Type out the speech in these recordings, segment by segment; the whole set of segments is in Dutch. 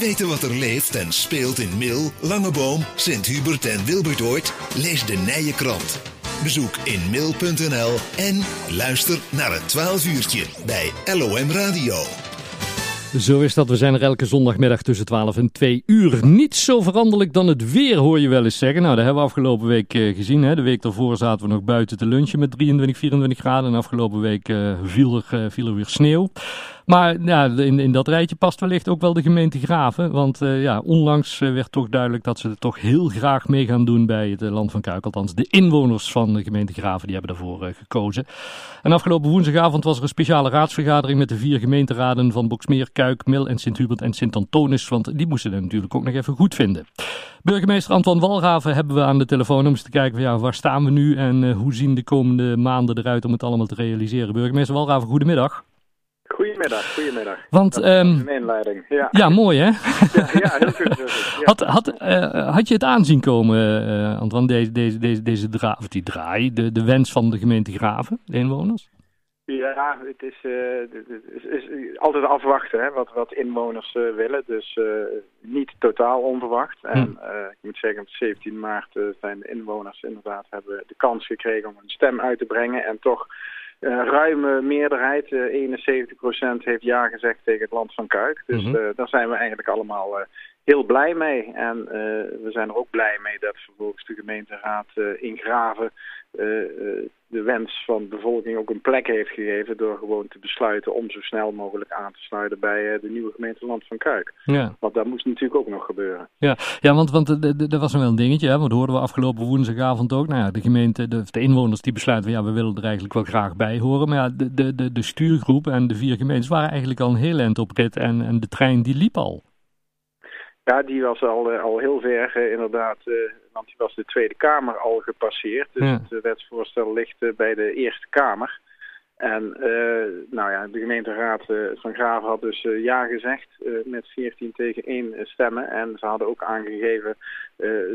Weten wat er leeft en speelt in Mil, Langeboom, Sint-Hubert en Wilbertoord? Lees de Nije Krant. Bezoek inmil.nl en luister naar het 12 uurtje bij LOM Radio. Zo is dat. We zijn er elke zondagmiddag tussen 12 en 2 uur. Niet zo veranderlijk dan het weer, hoor je wel eens zeggen. Nou, dat hebben we afgelopen week eh, gezien. Hè. De week daarvoor zaten we nog buiten te lunchen met 23, 24 graden. En afgelopen week uh, viel, uh, viel er weer sneeuw. Maar in, in dat rijtje past wellicht ook wel de gemeente Graven. Want uh, ja, onlangs werd toch duidelijk dat ze er toch heel graag mee gaan doen bij het Land van Kuik. Althans, de inwoners van de gemeente Graven die hebben daarvoor gekozen. En afgelopen woensdagavond was er een speciale raadsvergadering met de vier gemeenteraden van Boksmeer, Kuik, Mil en Sint-Hubert en Sint-Antonis. Want die moesten het natuurlijk ook nog even goed vinden. Burgemeester Anton Walraven hebben we aan de telefoon om eens te kijken van, ja, waar staan we nu en hoe zien de komende maanden eruit om het allemaal te realiseren. Burgemeester Walraven, goedemiddag. Goedemiddag, goedemiddag. Want, dat um, een inleiding. Ja. ja, mooi hè? Ja, ja heel goed. Heel goed ja. Had, had, uh, had je het aanzien komen, uh, Antoine, deze, deze, deze, deze dra of die draai, de, de wens van de gemeente Graven, de inwoners? Ja, het is, uh, het is, is, altijd afwachten hè, wat, wat inwoners uh, willen. Dus uh, niet totaal onverwacht. Hm. En ik moet zeggen, op 17 maart zijn de inwoners inderdaad hebben de kans gekregen om een stem uit te brengen. En toch ruime meerderheid, uh, 71% heeft ja gezegd tegen het land van Kuik. Dus uh, daar zijn we eigenlijk allemaal heel blij mee. En uh, we zijn er ook blij mee dat vervolgens de gemeenteraad uh, in Graven uh, de wens van de bevolking ook een plek heeft gegeven door gewoon te besluiten om zo snel mogelijk aan te sluiten bij uh, de nieuwe gemeente Land van Kuik. Ja. Want dat moest natuurlijk ook nog gebeuren. Ja, ja want, want dat was nog wel een dingetje, hè? want dat hoorden we afgelopen woensdagavond ook. Nou ja, de gemeente, de, de inwoners die besluiten ja, we willen er eigenlijk wel graag bij horen. Maar ja, de, de, de, de stuurgroep en de vier gemeentes waren eigenlijk al een heel eind op rit en, en de trein die liep al. Ja, die was al, uh, al heel ver inderdaad, want die was de Tweede Kamer al gepasseerd. Dus Ja. het wetsvoorstel ligt bij de Eerste Kamer. En nou ja, de gemeenteraad van Graven had dus ja gezegd met 14 tegen 1 stemmen. En ze hadden ook aangegeven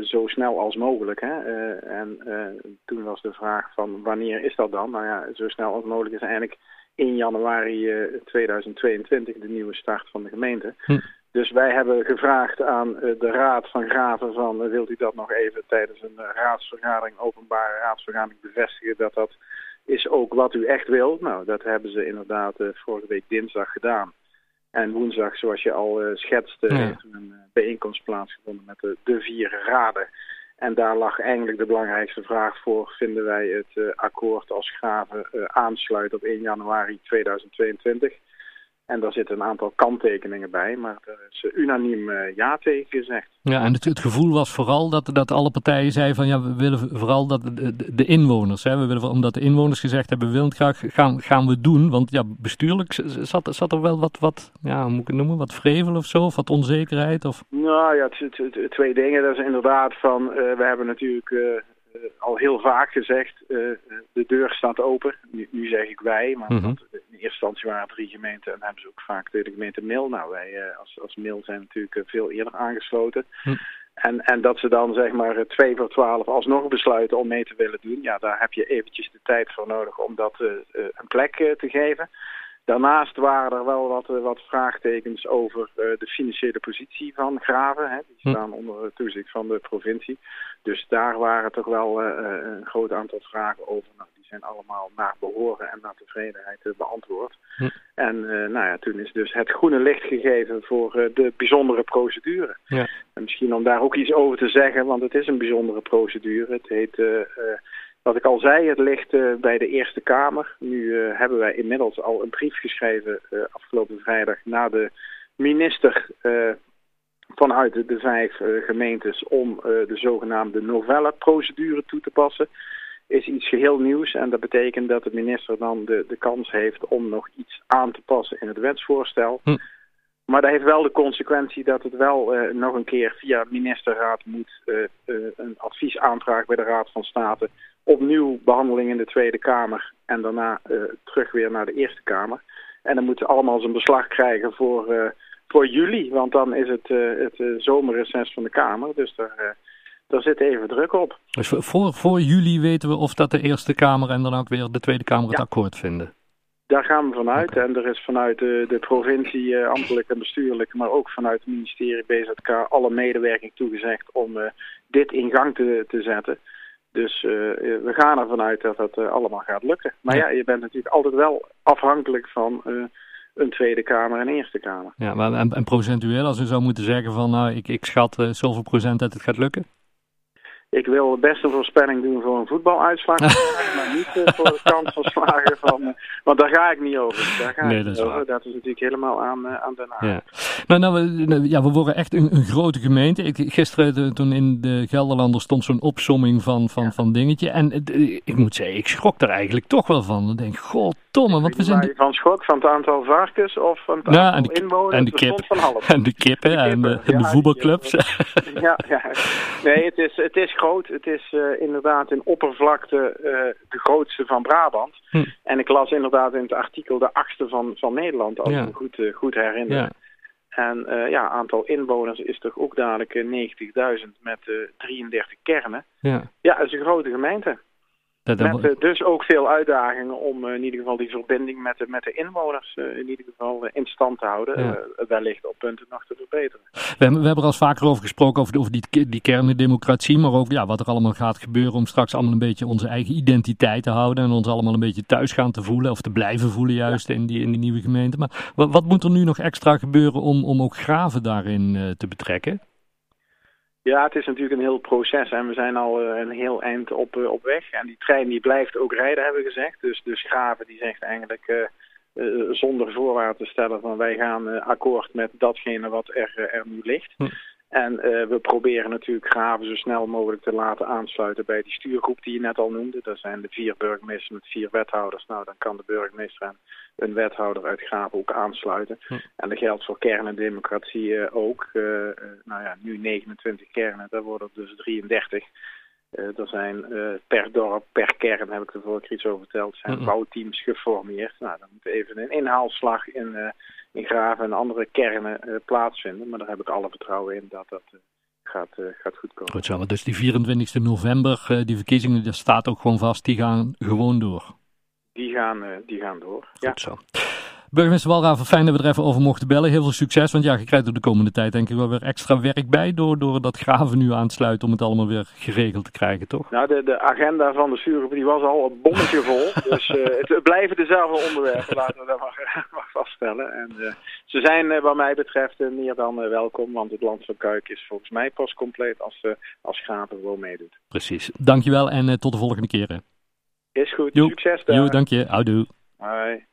zo snel als mogelijk. Hè? en toen was de vraag van wanneer is dat dan? Nou ja, zo snel als mogelijk is eigenlijk 1 januari 2022 de nieuwe start van de gemeente. Hm. Dus wij hebben gevraagd aan uh, de Raad van Graven van uh, wilt u dat nog even tijdens een uh, raadsvergadering, openbare raadsvergadering bevestigen dat dat is ook wat u echt wilt. Nou, dat hebben ze inderdaad vorige week dinsdag gedaan. En woensdag, zoals je al schetste, Ja. heeft een bijeenkomst plaatsgevonden met de, de vier raden. En daar lag eigenlijk de belangrijkste vraag voor, vinden wij het akkoord als Graven aansluit op 1 januari 2022. En daar zitten een aantal kanttekeningen bij, maar er is unaniem uh, ja tegen gezegd. Ja, en het, het, gevoel was vooral dat, dat alle partijen zeiden van ja, we willen vooral dat de, de, inwoners, hè, we willen, omdat de inwoners gezegd hebben, we willen het graag, gaan, gaan we doen. Want ja, bestuurlijk zat, zat er wel wat, wat, ja, hoe moet ik het noemen, wat vrevel of zo, of wat onzekerheid? Of... Nou ja, het, het, het, twee dingen. Dat is inderdaad van, uh, we hebben natuurlijk... Uh, al heel vaak gezegd, uh, de deur staat open. Nu, nu zeg ik wij, maar Mhm. mm -hmm. in eerste instantie waren drie gemeenten en hebben ze ook vaak de gemeente Mil. Nou, wij uh, als, als Mil zijn natuurlijk veel eerder aangesloten. Hm. En, en dat ze dan zeg maar twee voor twaalf alsnog besluiten om mee te willen doen. Ja, daar heb je eventjes de tijd voor nodig om dat een plek te geven. Daarnaast waren er wel wat, wat vraagtekens over uh, de financiële positie van Graven. Hè. Die staan onder toezicht van de provincie. Dus daar waren toch wel uh, een groot aantal vragen over. Nou, die zijn allemaal naar behoren en naar tevredenheid beantwoord. Hm. En nou ja, toen is dus het groene licht gegeven voor de bijzondere procedure. Ja. En misschien om daar ook iets over te zeggen, want het is een bijzondere procedure. Het heet... Wat ik al zei, het ligt uh, bij de Eerste Kamer. Nu uh, hebben wij inmiddels al een brief geschreven uh, afgelopen vrijdag naar de minister vanuit de, vijf gemeentes om de zogenaamde novelle-procedure toe te passen. Is iets geheel nieuws en dat betekent dat de minister dan de, de kans heeft om nog iets aan te passen in het wetsvoorstel. Hm. Maar dat heeft wel de consequentie dat het wel uh, nog een keer via ministerraad moet uh, uh, een adviesaanvraag bij de Raad van State. Opnieuw behandeling in de Tweede Kamer en daarna terug weer naar de Eerste Kamer. En dan moeten ze allemaal zijn beslag krijgen voor, voor juli, want dan is het het zomerreces van de Kamer. Dus daar, daar zit even druk op. Dus voor, voor juli weten we of dat de Eerste Kamer en dan ook weer de Tweede Kamer het Ja. akkoord vinden. Daar gaan we vanuit. En er is vanuit de, de provincie, uh, ambtelijk en bestuurlijk, maar ook vanuit het ministerie BZK alle medewerking toegezegd om uh, dit in gang te, te zetten. Dus uh, we gaan ervan uit dat dat allemaal gaat lukken. Maar ja. ja. je bent natuurlijk altijd wel afhankelijk van een Tweede Kamer en Eerste Kamer. Ja, maar en, en procentueel, als we zou moeten zeggen van nou, ik, ik schat zoveel procent dat het gaat lukken? Ik wil best een voorspelling doen voor een voetbaluitslag, maar niet uh, voor de kans van slagen van... Uh, want daar ga ik niet over. Daar ga nee, ik dat, is over. dat is natuurlijk helemaal aan, uh, aan Den Haag. Ja. Nou, nou, we, nou, ja, we worden echt een, een grote gemeente. Ik, gisteren toen in de Gelderlander stond zo'n opsomming van, van, ja. van dingetje. En ik moet zeggen, ik schrok er eigenlijk toch wel van. Ik denk, god Tomme, want we zijn... De... Van schok van het aantal varkens of van het ja, aantal inwoners? En de, kip, van half. en de kippen, de kippen. en de, ja, de voetbalclubs. ja, ja. Nee, het is, het is groot. Het is uh, inderdaad in oppervlakte uh, de grootste van Brabant. Hm. En ik las inderdaad in het artikel de achtste van, van Nederland, als ja. ik me goed, uh, goed herinner. Ja. En ja, aantal inwoners is toch ook dadelijk 90.000 met 33 kernen. Ja. ja, het is een grote gemeente. Met uh, dus ook veel uitdagingen om uh, in ieder geval die verbinding met de, met de inwoners uh, in ieder geval in stand te houden. Ja. wellicht op punten nog te verbeteren. We hebben, we hebben er al vaker over gesproken, over, over die, die kerndemocratie, maar ook ja, wat er allemaal gaat gebeuren om straks allemaal een beetje onze eigen identiteit te houden en ons allemaal een beetje thuis gaan te voelen of te blijven voelen juist ja. in, die, in die nieuwe gemeente. Maar wat, wat, moet er nu nog extra gebeuren om, om ook graven daarin te betrekken? Ja, het is natuurlijk een heel proces en we zijn al uh, een heel eind op, uh, op weg. En die trein die blijft ook rijden, hebben we gezegd. Dus de Schraven die zegt eigenlijk uh, zonder voorwaarden te stellen van wij gaan akkoord met datgene wat er, er nu ligt. Hm. En uh, we proberen natuurlijk Graven zo snel mogelijk te laten aansluiten bij die stuurgroep die je net al noemde. Dat zijn de vier burgemeesters met vier wethouders. Nou, dan kan de burgemeester en een wethouder uit Graven ook aansluiten. Hm. En dat geldt voor kern en democratie uh, ook. Uh, nou ja, nu 29 kernen, daar worden er dus 33. Er zijn per dorp, per kern, heb ik er vorige keer iets over verteld, zijn bouwteams geformeerd. Nou, dan moet even een inhaalslag in in Graven en andere kernen uh, plaatsvinden. Maar daar heb ik alle vertrouwen in dat dat uh, gaat, uh, gaat goed komen. Goed zo, dus die 24 november, die verkiezingen, dat staat ook gewoon vast, die gaan gewoon door? Die gaan, die gaan door, Goed ja. zo. Burgemeester Walraven, fijn dat we er even over mochten bellen. Heel veel succes, want ja, je krijgt er de komende tijd denk ik wel weer extra werk bij door, door dat graven nu aansluiten om het allemaal weer geregeld te krijgen, toch? Nou, de, de agenda van de stuurgroep die was al een bommetje vol. dus uh, het blijven dezelfde onderwerpen, laten we dat maar, maar vaststellen. En uh, ze zijn uh, wat mij betreft meer dan welkom, want het land van Kuik is volgens mij pas compleet als, als graven gewoon meedoet. Precies. Dankjewel en tot de volgende keer. Is goed. Succes daar. Jo, dank je. Houdoe. Hoi.